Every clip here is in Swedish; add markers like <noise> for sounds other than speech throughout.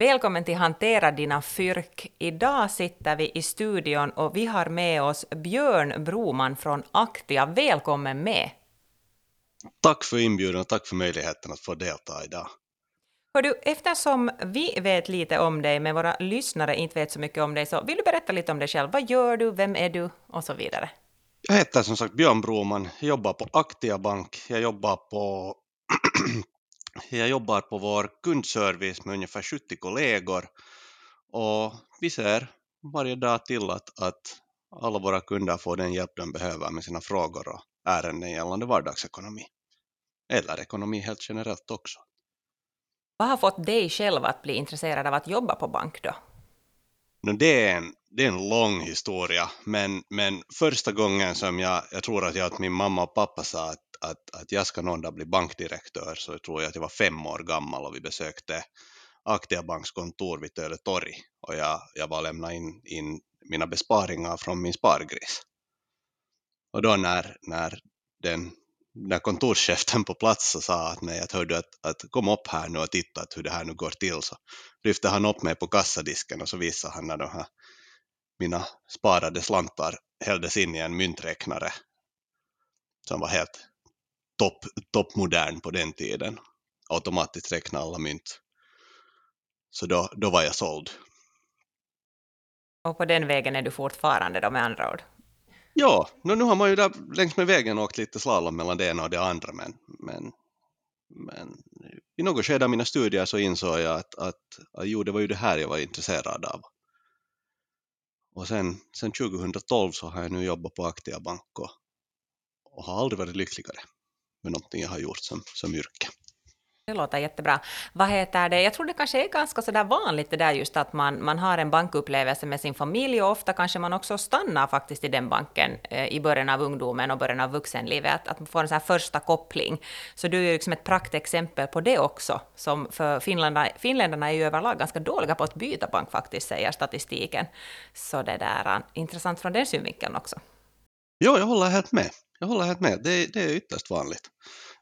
Välkommen till Hantera dina fyrk. Idag sitter vi i studion och vi har med oss Björn Broman från Aktia. Välkommen med! Tack för inbjudan och tack för möjligheten att få delta idag. Hör du, eftersom vi vet lite om dig, men våra lyssnare inte vet så mycket om dig, så vill du berätta lite om dig själv? Vad gör du? Vem är du? Och så vidare. Jag heter som sagt Björn Broman, jag jobbar på Aktia Bank, jag jobbar på <clears throat> jag jobbar på vår kundservice med ungefär 70 kollegor och vi ser varje dag till att, att alla våra kunder får den hjälp de behöver med sina frågor och ärenden gällande vardagsekonomi. Eller ekonomi helt generellt också. Vad har fått dig själv att bli intresserad av att jobba på bank då? Det, är en, det är en lång historia, men, men första gången som jag, jag tror att jag att min mamma och pappa sa att, att, att jag ska någon dag bli bankdirektör, så jag tror jag att jag var fem år gammal och vi besökte Aktia Banks kontor vid Töle torg och jag, jag var lämna in, in mina besparingar från min spargris. Och då när, när den när kontorschefen på plats så sa att mig att hörde att, att kom upp här nu och titta hur det här nu går till så lyfte han upp mig på kassadisken och så visade han när de här mina sparade slantar hälldes in i en mynträknare som var helt topp, toppmodern på den tiden. Automatiskt räkna alla mynt. Så då, då var jag såld. Och på den vägen är du fortfarande då med andra ord? Ja, nu, nu har man ju där längs med vägen åkt lite slalom mellan det ena och det andra men, men, men i något skede av mina studier så insåg jag att, att, att jo, det var ju det här jag var intresserad av. Och sen, sen 2012 så har jag nu jobbat på Aktia Bank och, och har aldrig varit lyckligare med någonting jag har gjort som, som yrke. Det låter jättebra. Vad heter det? Jag tror det kanske är ganska sådär vanligt det där just att man, man har en bankupplevelse med sin familj och ofta kanske man också stannar faktiskt i den banken eh, i början av ungdomen och början av vuxenlivet, att, att man får en sån här första koppling. Så du är ju liksom ett praktexempel på det också, som för finländarna, finländarna är ju överlag ganska dåliga på att byta bank faktiskt, säger statistiken. Så det där är intressant från den synvinkeln också. Jo, jag håller helt med. Jag håller helt med. Det, det är ytterst vanligt.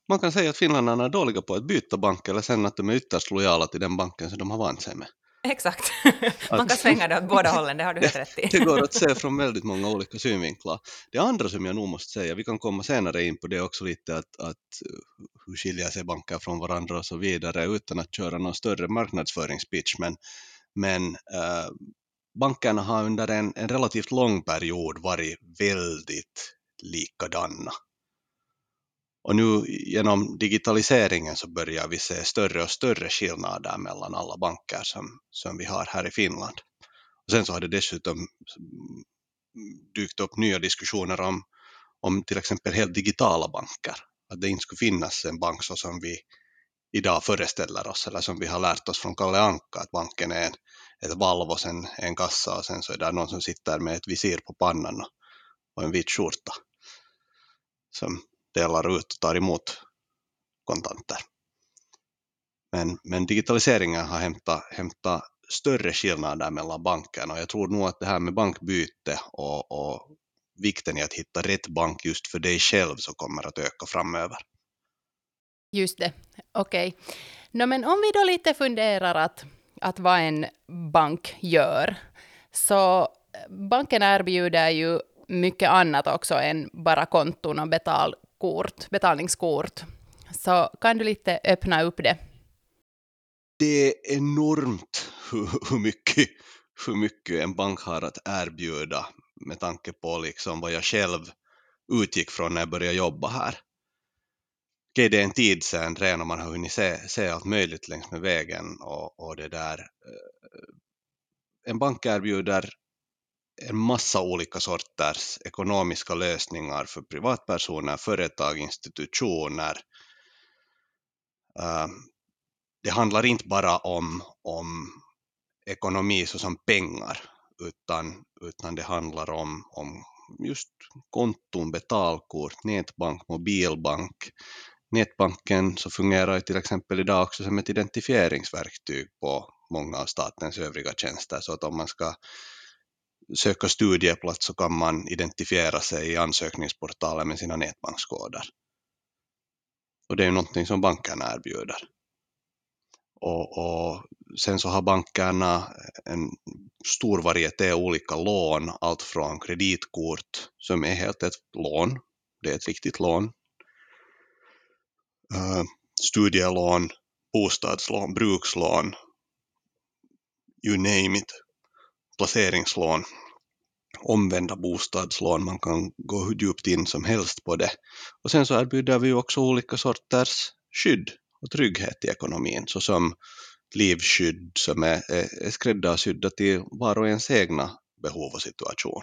Man kan säga att finländarna är dåliga på att byta bank eller sen att de är ytterst lojala till den banken som de har vant sig med. Exakt. <laughs> Man kan svänga det åt båda hållen, det har du helt <laughs> rätt i. Det går att se <laughs> från väldigt många olika synvinklar. Det andra som jag nog måste säga, vi kan komma senare in på det också lite, att, att hur skiljer sig banker från varandra och så vidare utan att köra någon större marknadsföringspitch, men, men äh, bankerna har under en, en relativt lång period varit väldigt likadana. Och nu genom digitaliseringen så börjar vi se större och större skillnader mellan alla banker som, som vi har här i Finland. Och sen så har det dessutom dykt upp nya diskussioner om, om till exempel helt digitala banker. Att det inte skulle finnas en bank så som vi idag föreställer oss eller som vi har lärt oss från Kalle Anka att banken är en, ett valv och sen en kassa och sen så är det någon som sitter med ett visir på pannan och, och en vit skjorta som delar ut och tar emot kontanter. Men, men digitaliseringen har hämtat, hämtat större skillnader mellan bankerna och jag tror nog att det här med bankbyte och, och vikten i att hitta rätt bank just för dig själv så kommer att öka framöver. Just det, okej. Okay. No, men om vi då lite funderar att, att vad en bank gör, så banken erbjuder ju mycket annat också än bara konton och betalkort, betalningskort. Så kan du lite öppna upp det? Det är enormt hur, hur, mycket, hur mycket en bank har att erbjuda med tanke på liksom vad jag själv utgick från när jag började jobba här. Okej, det är en tid sedan redan och man har hunnit se, se allt möjligt längs med vägen och, och det där. Eh, en bank erbjuder en massa olika sorters ekonomiska lösningar för privatpersoner, företag, institutioner. Uh, det handlar inte bara om, om ekonomi såsom pengar, utan, utan det handlar om, om just konton, betalkort, nätbank, mobilbank. Nätbanken så fungerar till exempel idag också som ett identifieringsverktyg på många av statens övriga tjänster, så att om man ska söka studieplats så kan man identifiera sig i ansökningsportalen med sina nätbankskoder. Och det är ju någonting som bankerna erbjuder. Och, och, sen så har bankerna en stor varieté olika lån, allt från kreditkort som är helt ett lån, det är ett riktigt lån, uh, studielån, bostadslån, brukslån, you name it, placeringslån, omvända bostadslån, man kan gå hur djupt in som helst på det. Och sen så erbjuder vi också olika sorters skydd och trygghet i ekonomin, såsom livskydd som är, är, skräddarsydda till var och ens egna behov och situation.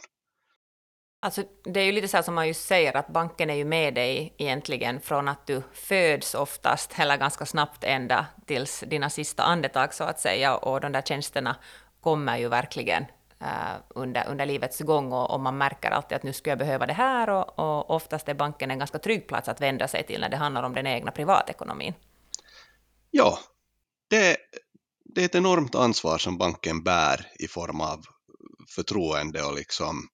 Alltså, det är ju lite så här som man ju säger, att banken är ju med dig egentligen från att du föds oftast, eller ganska snabbt ända tills dina sista andetag så att säga, och de där tjänsterna kommer ju verkligen uh, under, under livets gång, och, och, man märker alltid att nu skulle jag behöva det här, och, och oftast är banken en ganska trygg plats att vända sig till när det handlar om den egna privatekonomin. Ja, det, det är ett enormt ansvar som banken bär i form av förtroende och liksom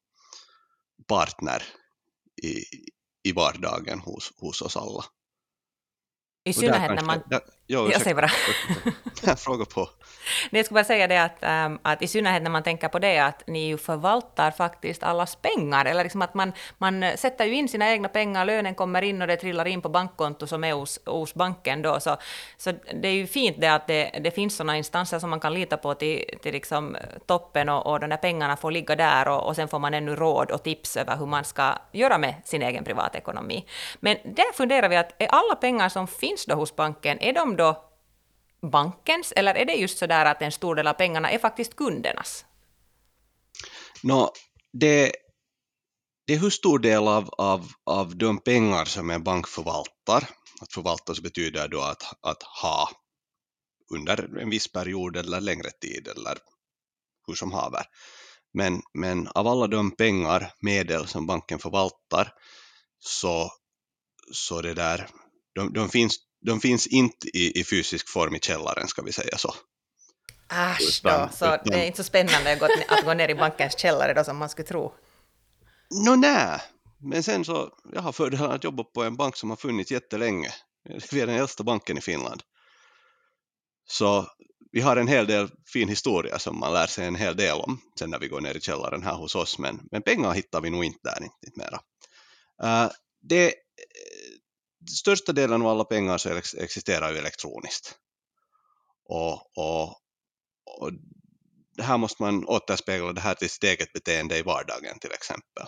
partner i, i vardagen hos, hos oss alla. I synnerhet när man... Där, jo, jag säger bara. <laughs> Fråga på. jag skulle bara säga det att, um, att i synnerhet när man tänker på det att ni ju förvaltar faktiskt allas pengar, eller liksom att man, man sätter ju in sina egna pengar, lönen kommer in och det trillar in på bankkonto som är hos, hos banken då, så, så det är ju fint det att det, det finns sådana instanser som man kan lita på till, till liksom toppen och, och de där pengarna får ligga där och, och sen får man ännu råd och tips över hur man ska göra med sin egen privatekonomi. Men där funderar vi att är alla pengar som finns då hos banken, är de då bankens, eller är det just så där att en stor del av pengarna är faktiskt kundernas? No, det, det är hur stor del av, av, av de pengar som en bank förvaltar, att förvalta så betyder då att, att ha under en viss period eller längre tid eller hur som haver. Men, men av alla de pengar, medel som banken förvaltar, så, så det där, de, de finns de finns inte i, i fysisk form i källaren, ska vi säga så. Äsch då, så utan, det är inte så spännande att gå, att gå ner i bankens källare då som man skulle tro. Nå no, nej, men sen så, jag har fördelen att jobba på en bank som har funnits jättelänge. Vi är den äldsta banken i Finland. Så vi har en hel del fin historia som man lär sig en hel del om sen när vi går ner i källaren här hos oss, men, men pengar hittar vi nog inte där, inte, inte mera. Uh, det, största delen av alla pengar så existerar ju elektroniskt. Och, och, och det här måste man återspegla det här till sitt eget beteende i vardagen till exempel.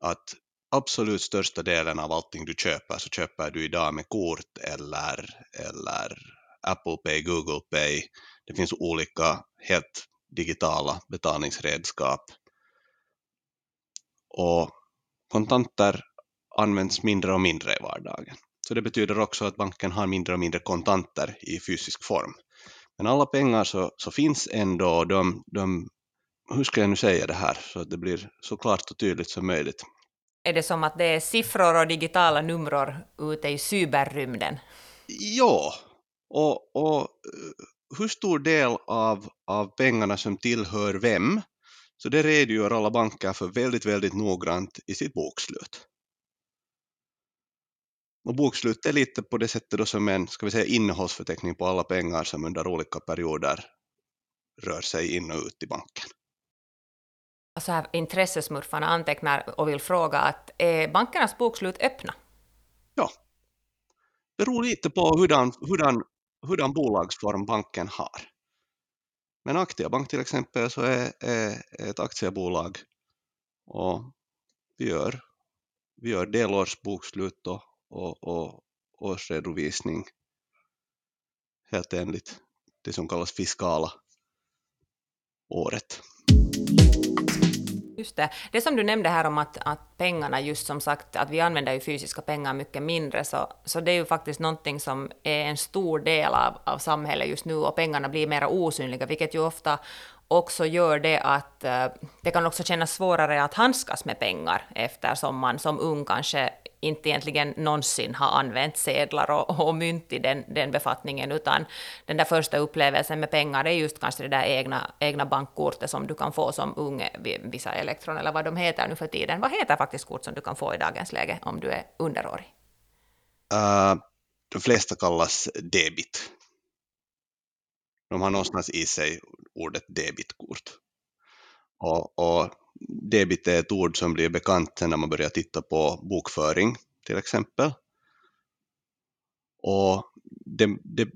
Att absolut största delen av allting du köper så köper du idag med kort eller, eller Apple Pay, Google Pay. Det finns olika helt digitala betalningsredskap. Och kontanter används mindre och mindre i vardagen. Så det betyder också att banken har mindre och mindre kontanter i fysisk form. Men alla pengar så, så finns ändå, de, de, hur ska jag nu säga det här så att det blir så klart och tydligt som möjligt. Är det som att det är siffror och digitala nummer ute i cyberrymden? Ja, och, och eh, hur stor del av, av pengarna som tillhör vem, så det redogör alla banker för väldigt, väldigt noggrant i sitt bokslut. Och bokslut är lite på det sättet då som en ska vi säga, innehållsförteckning på alla pengar som under olika perioder rör sig in och ut i banken. Så här, intressesmurfarna antecknar och vill fråga att är bankernas bokslut öppna? Ja. Det beror lite på hurdan, hurdan, hurdan bolagsform banken har. Men Aktiabank till exempel så är, är ett aktiebolag och vi gör, vi gör delårsbokslut och och, och årsredovisning helt enligt det som kallas fiskala året. Just det. Det som du nämnde här om att, att pengarna, just som sagt, att vi använder ju fysiska pengar mycket mindre, så, så det är ju faktiskt någonting som är en stor del av, av samhället just nu, och pengarna blir mer osynliga, vilket ju ofta också gör det att eh, det kan också kännas svårare att handskas med pengar eftersom man som ung kanske inte egentligen någonsin har använt sedlar och, och mynt i den, den befattningen, utan den där första upplevelsen med pengar är just kanske det där egna, egna bankkortet som du kan få som ung, vissa elektron eller vad de heter nu för tiden. Vad heter faktiskt kort som du kan få i dagens läge om du är underårig? Uh, de flesta kallas debit. De har någonstans i sig ordet debitkort. Och, och debit är ett ord som blir bekant när man börjar titta på bokföring till exempel. Och det, det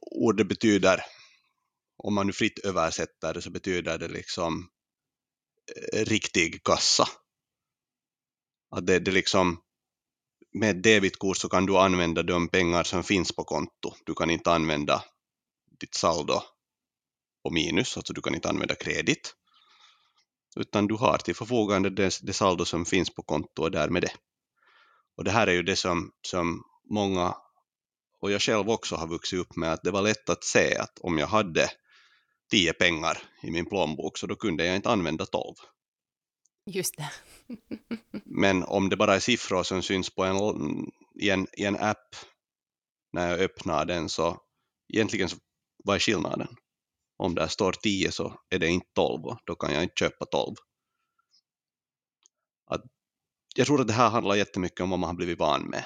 ordet betyder, om man nu fritt översätter det, så betyder det liksom eh, riktig kassa. Att det, det liksom, med ett debitkort så kan du använda de pengar som finns på konto. Du kan inte använda ditt saldo på minus, alltså du kan inte använda kredit utan du har till förfogande det, det saldo som finns på konto och därmed det. Och det här är ju det som, som många, och jag själv också har vuxit upp med, att det var lätt att se att om jag hade tio pengar i min plånbok så då kunde jag inte använda tolv. Just det. <laughs> Men om det bara är siffror som syns på en, i, en, i en app när jag öppnar den så egentligen så, vad är skillnaden? Om där står 10 så är det inte 12 och då kan jag inte köpa 12. Att jag tror att det här handlar jättemycket om vad man har blivit van med.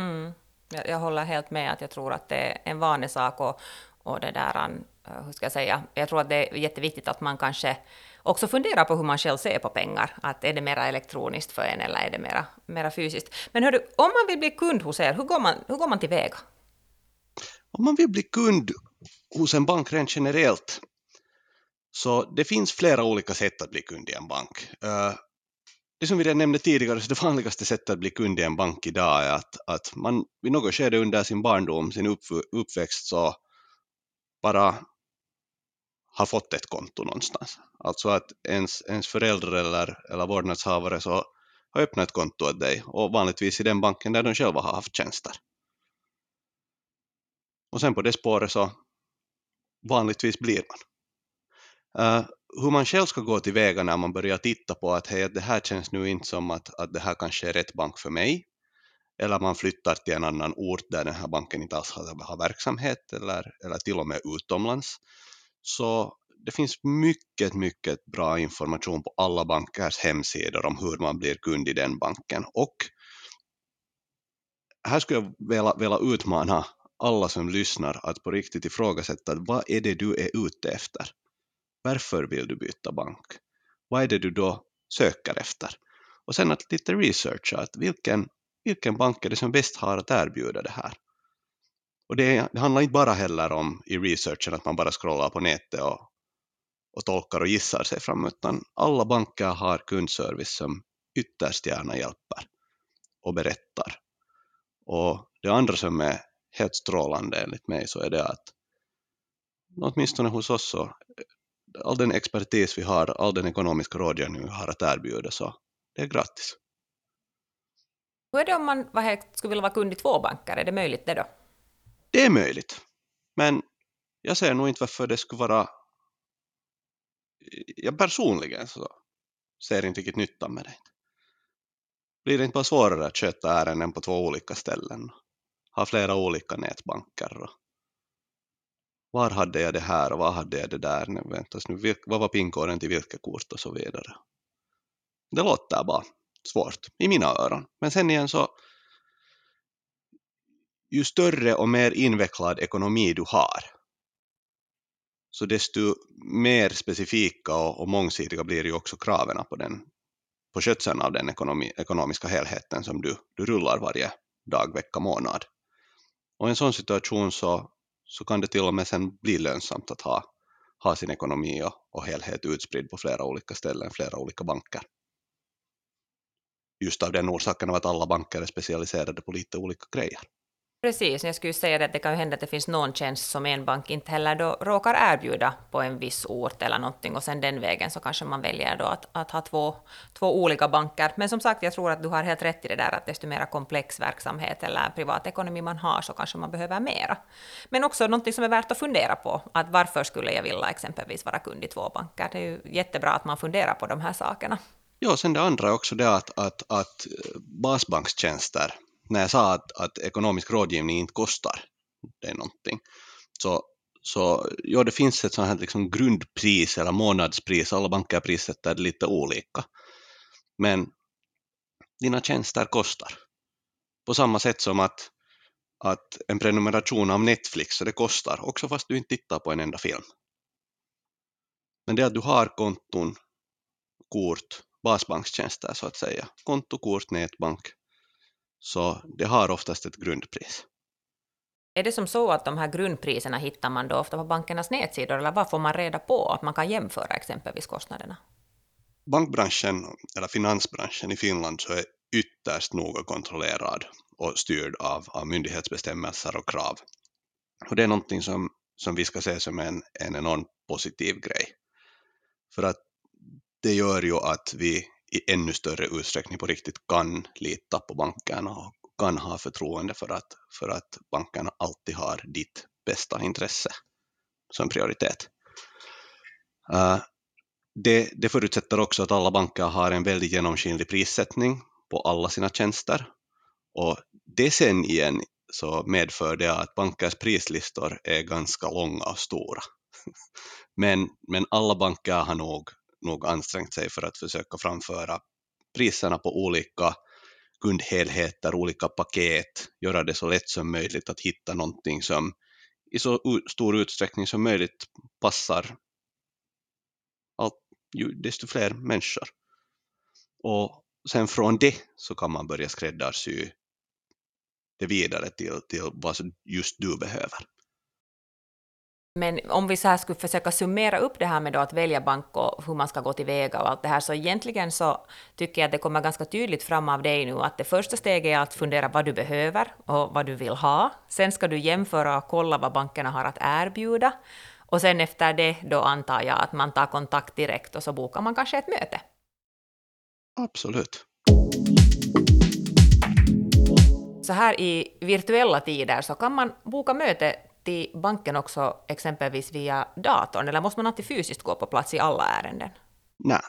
Mm. Jag, jag håller helt med att jag tror att det är en vanesak och, och det där, uh, hur ska jag säga, jag tror att det är jätteviktigt att man kanske också funderar på hur man själv ser på pengar. Att är det mera elektroniskt för en eller är det mera, mera fysiskt? Men hördu, om man vill bli kund hos er, hur går man, hur går man tillväga? Om man vill bli kund hos en bank rent generellt. Så det finns flera olika sätt att bli kund i en bank. Eh, det som vi redan nämnde tidigare, så det vanligaste sättet att bli kund i en bank idag är att, att man vid något skede under sin barndom, sin uppväxt, så bara har fått ett konto någonstans. Alltså att ens, ens föräldrar eller, eller vårdnadshavare så har öppnat ett konto åt dig och vanligtvis i den banken där de själva har haft tjänster. Och sen på det spåret så vanligtvis blir man. Uh, hur man själv ska gå tillväga när man börjar titta på att hej, det här känns nu inte som att, att det här kanske är rätt bank för mig, eller man flyttar till en annan ort där den här banken inte alls har, har verksamhet, eller, eller till och med utomlands. Så det finns mycket, mycket bra information på alla bankers hemsidor om hur man blir kund i den banken. Och här skulle jag vilja, vilja utmana alla som lyssnar att på riktigt ifrågasätta vad är det du är ute efter? Varför vill du byta bank? Vad är det du då söker efter? Och sen att lite researcha, att vilken, vilken bank är det som bäst har att erbjuda det här? Och det, det handlar inte bara heller om i researchen att man bara scrollar på nätet och, och tolkar och gissar sig fram, utan alla banker har kundservice som ytterst gärna hjälper och berättar. Och det andra som är helt strålande enligt mig så är det att åtminstone hos oss så all den expertis vi har, all den ekonomiska rådgivning vi har att erbjuda så det är gratis. Hur är det om man vad här, skulle vilja vara kund i två banker? Är det möjligt det då? Det är möjligt. Men jag ser nog inte varför det skulle vara... Jag personligen så ser inte riktigt nyttan med det. Blir det inte bara svårare att sköta ärenden på två olika ställen? Har flera olika nätbanker. Var hade jag det här och var hade jag det där? Nu, väntas nu, vad var pinkoden till vilket kort och så vidare. Det låter bara svårt i mina öron. Men sen igen så ju större och mer invecklad ekonomi du har så desto mer specifika och, och mångsidiga blir ju också kraven på, den, på skötseln av den ekonomi, ekonomiska helheten som du, du rullar varje dag, vecka, månad. Och i en sån situation så, så kan det till och med sen bli lönsamt att ha, ha sin ekonomi och, och helhet utspridd på flera olika ställen, flera olika banker. Just av den orsaken av att alla banker är specialiserade på lite olika grejer. Precis, jag skulle säga att det kan ju hända att det finns någon tjänst som en bank inte heller då råkar erbjuda på en viss ort eller någonting och sen den vägen så kanske man väljer då att, att ha två, två olika banker. Men som sagt, jag tror att du har helt rätt i det där att desto mer komplex verksamhet eller privatekonomi man har så kanske man behöver mera. Men också någonting som är värt att fundera på, att varför skulle jag vilja exempelvis vara kund i två banker? Det är ju jättebra att man funderar på de här sakerna. Ja, sen det andra är också det att, att, att eh, basbankstjänster när jag sa att, att ekonomisk rådgivning inte kostar dig någonting, så, så ja, det finns ett sånt här liksom grundpris eller månadspris, alla banker prissätter det lite olika. Men dina tjänster kostar. På samma sätt som att, att en prenumeration av Netflix, så det kostar, också fast du inte tittar på en enda film. Men det att du har konton, kort, basbankstjänster så att säga, konto, kort, nätbank, så det har oftast ett grundpris. Är det som så att de här grundpriserna hittar man då ofta på bankernas nätsidor, eller vad får man reda på att man kan jämföra exempelvis kostnaderna? Bankbranschen, eller finansbranschen i Finland, så är ytterst noga kontrollerad och styrd av, av myndighetsbestämmelser och krav. Och det är någonting som, som vi ska se som en, en enormt positiv grej. För att det gör ju att vi i ännu större utsträckning på riktigt kan lita på bankerna och kan ha förtroende för att, för att bankerna alltid har ditt bästa intresse som prioritet. Uh, det, det förutsätter också att alla banker har en väldigt genomskinlig prissättning på alla sina tjänster och det sen igen så medför det att bankers prislistor är ganska långa och stora. <laughs> Men, men alla banker har nog nog ansträngt sig för att försöka framföra priserna på olika kundhelheter, olika paket, göra det så lätt som möjligt att hitta någonting som i så stor utsträckning som möjligt passar allt, desto fler människor. Och sen från det så kan man börja skräddarsy det vidare till, till vad just du behöver. Men om vi så här skulle försöka summera upp det här med att välja bank och hur man ska gå tillväga och allt det här, så egentligen så tycker jag att det kommer ganska tydligt fram av dig nu att det första steget är att fundera vad du behöver och vad du vill ha. Sen ska du jämföra och kolla vad bankerna har att erbjuda. Och sen efter det då antar jag att man tar kontakt direkt och så bokar man kanske ett möte. Absolut. Så här i virtuella tider så kan man boka möte till banken också exempelvis via datorn, eller måste man alltid fysiskt gå på plats i alla ärenden? Nej,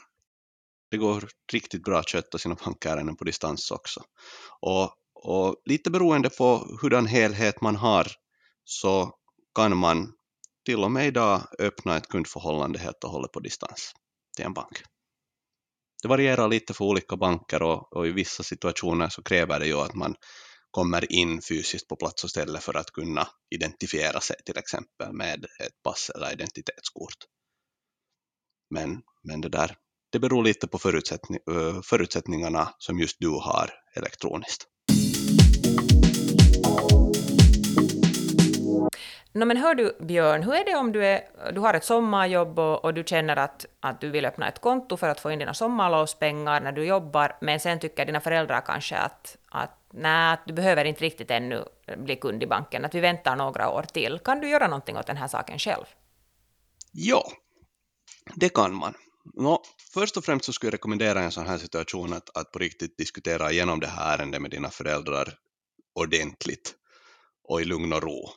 det går riktigt bra att sköta sina bankärenden på distans också. Och, och lite beroende på hurdan helhet man har så kan man till och med idag öppna ett kundförhållande helt och hållet på distans till en bank. Det varierar lite för olika banker och, och i vissa situationer så kräver det ju att man kommer in fysiskt på plats och ställe för att kunna identifiera sig till exempel med ett pass eller identitetskort. Men, men det där, det beror lite på förutsättning, förutsättningarna som just du har elektroniskt. No, men hör du Björn, hur är det om du, är, du har ett sommarjobb och, och, du känner att, att du vill öppna ett konto för att få in dina sommarlovspengar när du jobbar, men sen tycker dina föräldrar kanske att, att nej, du behöver inte riktigt ännu bli kund i banken, att vi väntar några år till. Kan du göra någonting åt den här saken själv? Ja, det kan man. Nå, först och främst så skulle jag rekommendera en sån här situation att, att på riktigt diskutera igenom det här ärendet med dina föräldrar ordentligt och i lugn och ro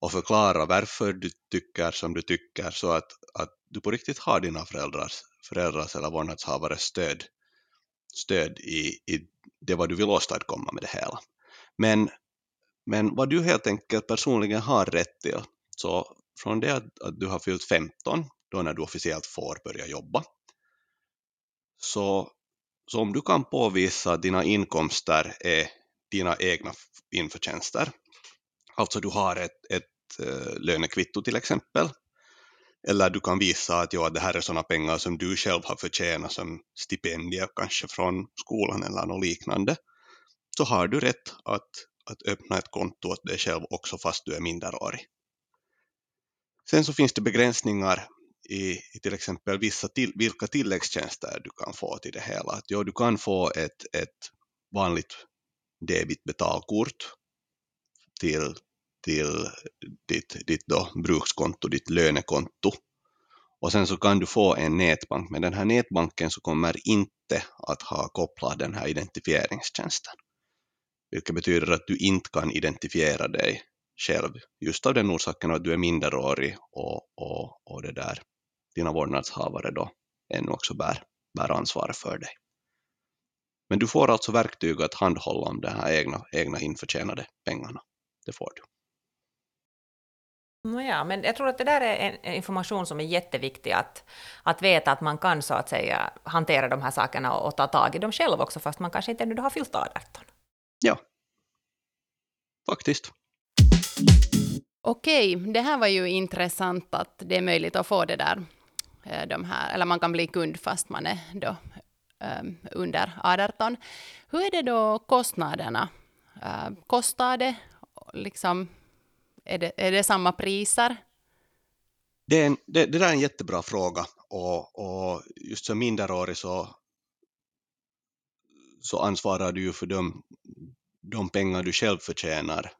och förklara varför du tycker som du tycker så att, att du på riktigt har dina föräldrars, föräldrars eller vårdnadshavares stöd, stöd i, i det vad du vill åstadkomma med det hela. Men, men vad du helt enkelt personligen har rätt till, så från det att, att du har fyllt 15, då när du officiellt får börja jobba, så, så om du kan påvisa att dina inkomster är dina egna införtjänster, alltså du har ett, ett eh, lönekvitto till exempel, eller du kan visa att ja, det här är sådana pengar som du själv har förtjänat som stipendier kanske från skolan eller något liknande, så har du rätt att, att öppna ett konto åt dig själv också fast du är minderårig. Sen så finns det begränsningar i, i till exempel vissa till, vilka tilläggstjänster du kan få till det hela. Att, ja, du kan få ett, ett vanligt debitbetalkort till, till ditt, ditt då brukskonto, ditt lönekonto. Och sen så kan du få en nätbank, men den här nätbanken så kommer inte att ha kopplat den här identifieringstjänsten. Vilket betyder att du inte kan identifiera dig själv, just av den orsaken att du är minderårig och, och, och det där, dina vårdnadshavare då ännu också bär, bär ansvar för dig. Men du får alltså verktyg att handhålla om de här egna, egna införtjänade pengarna. Det får du. Ja, men jag tror att det där är en information som är jätteviktig att, att veta att man kan så att säga hantera de här sakerna och, och ta tag i dem själv också, fast man kanske inte ännu har fyllt 18. Ja, faktiskt. Okej, det här var ju intressant att det är möjligt att få det där, eh, de här, eller man kan bli kund fast man är då um, under 18. Hur är det då kostnaderna? Uh, kostar det liksom, är det, är det samma priser? Det, är en, det, det där är en jättebra fråga och, och just som minderårig så, så ansvarar du ju för de, de pengar du själv förtjänar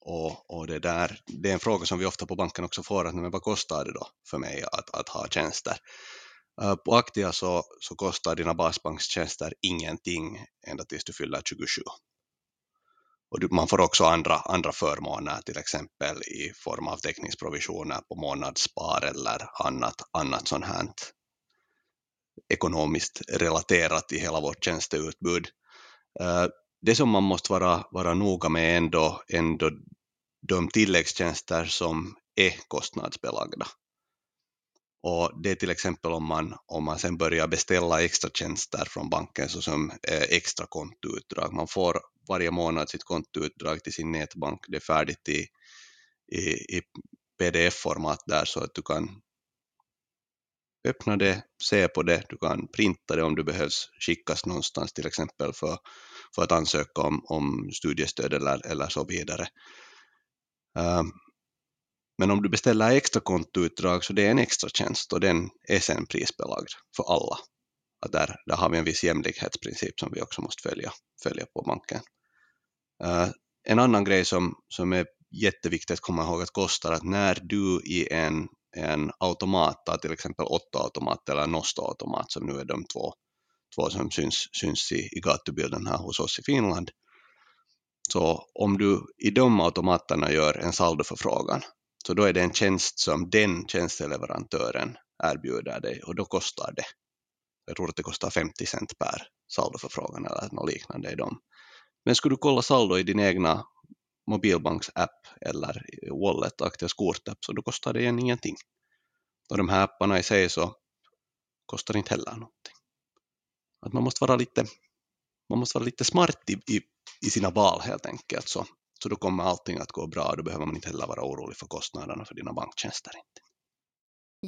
och, och, det, där, det är en fråga som vi ofta på banken också får, att men vad kostar det då för mig att, att ha tjänster? Eh, på Aktia så, så kostar dina basbankstjänster ingenting ända tills du fyller 27. Och man får också andra, andra förmåner, till exempel i form av täckningsprovisioner på månadsspar eller annat, annat sånt här ekonomiskt relaterat i hela vårt tjänsteutbud. Eh, det som man måste vara, vara noga med ändå, ändå de tilläggstjänster som är kostnadsbelagda. Och det är till exempel om man, om man sen börjar beställa extra tjänster från banken såsom eh, extra kontoutdrag. Man får varje månad sitt kontoutdrag till sin nätbank. Det är färdigt i, i, i pdf-format där så att du kan öppna det, se på det, du kan printa det om det behövs skickas någonstans till exempel för, för att ansöka om, om studiestöd eller, eller så vidare. Ehm, men om du beställer extra kontoutdrag så det är en extra tjänst och den är sen prisbelagd för alla. Att där, där har vi en viss jämlikhetsprincip som vi också måste följa, följa på banken. Eh, en annan grej som, som är jätteviktigt att komma ihåg att kostar att när du i en, en automat, till exempel 8-automat eller Nosto-automat som nu är de två, två som syns, syns i, i gatubilden här hos oss i Finland, så om du i de automaterna gör en saldoförfrågan, så då är det en tjänst som den tjänsteleverantören erbjuder dig och då kostar det. Jag tror att det kostar 50 cent per saldoförfrågan eller något liknande i dem. Men skulle du kolla saldo i din egna mobilbanksapp eller wallet, Aktias kortapp, så då kostar det igen ingenting. Och de här apparna i sig så kostar inte heller någonting. Att man måste vara lite, man måste vara lite smart i, i i sina val helt enkelt. Så, så då kommer allting att gå bra. Då behöver man inte heller vara orolig för kostnaderna för dina banktjänster. Inte.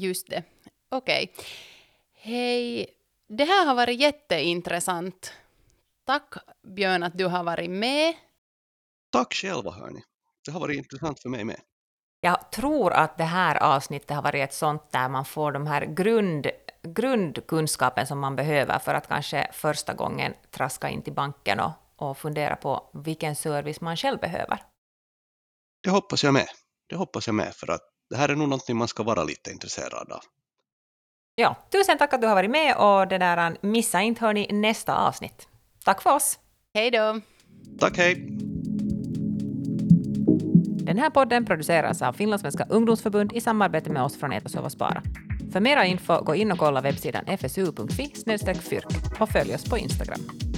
Just det. Okej. Okay. Hej, det här har varit jätteintressant. Tack Björn att du har varit med. Tack själva hörni. Det har varit intressant för mig med. Jag tror att det här avsnittet har varit ett sånt där man får de här grund, grundkunskapen som man behöver för att kanske första gången traska in till banken och, och fundera på vilken service man själv behöver. Det hoppas jag med. Det hoppas jag med, för att det här är nog någonting man ska vara lite intresserad av. Ja, tusen tack att du har varit med och det där, missa inte hörni nästa avsnitt. Tack för oss! Hej då! Tack, hej! Den här podden produceras av Finlandssvenska ungdomsförbund i samarbete med oss från Etasova Spara. För mera info, gå in och kolla webbsidan fsu.fi fyrk och följ oss på Instagram.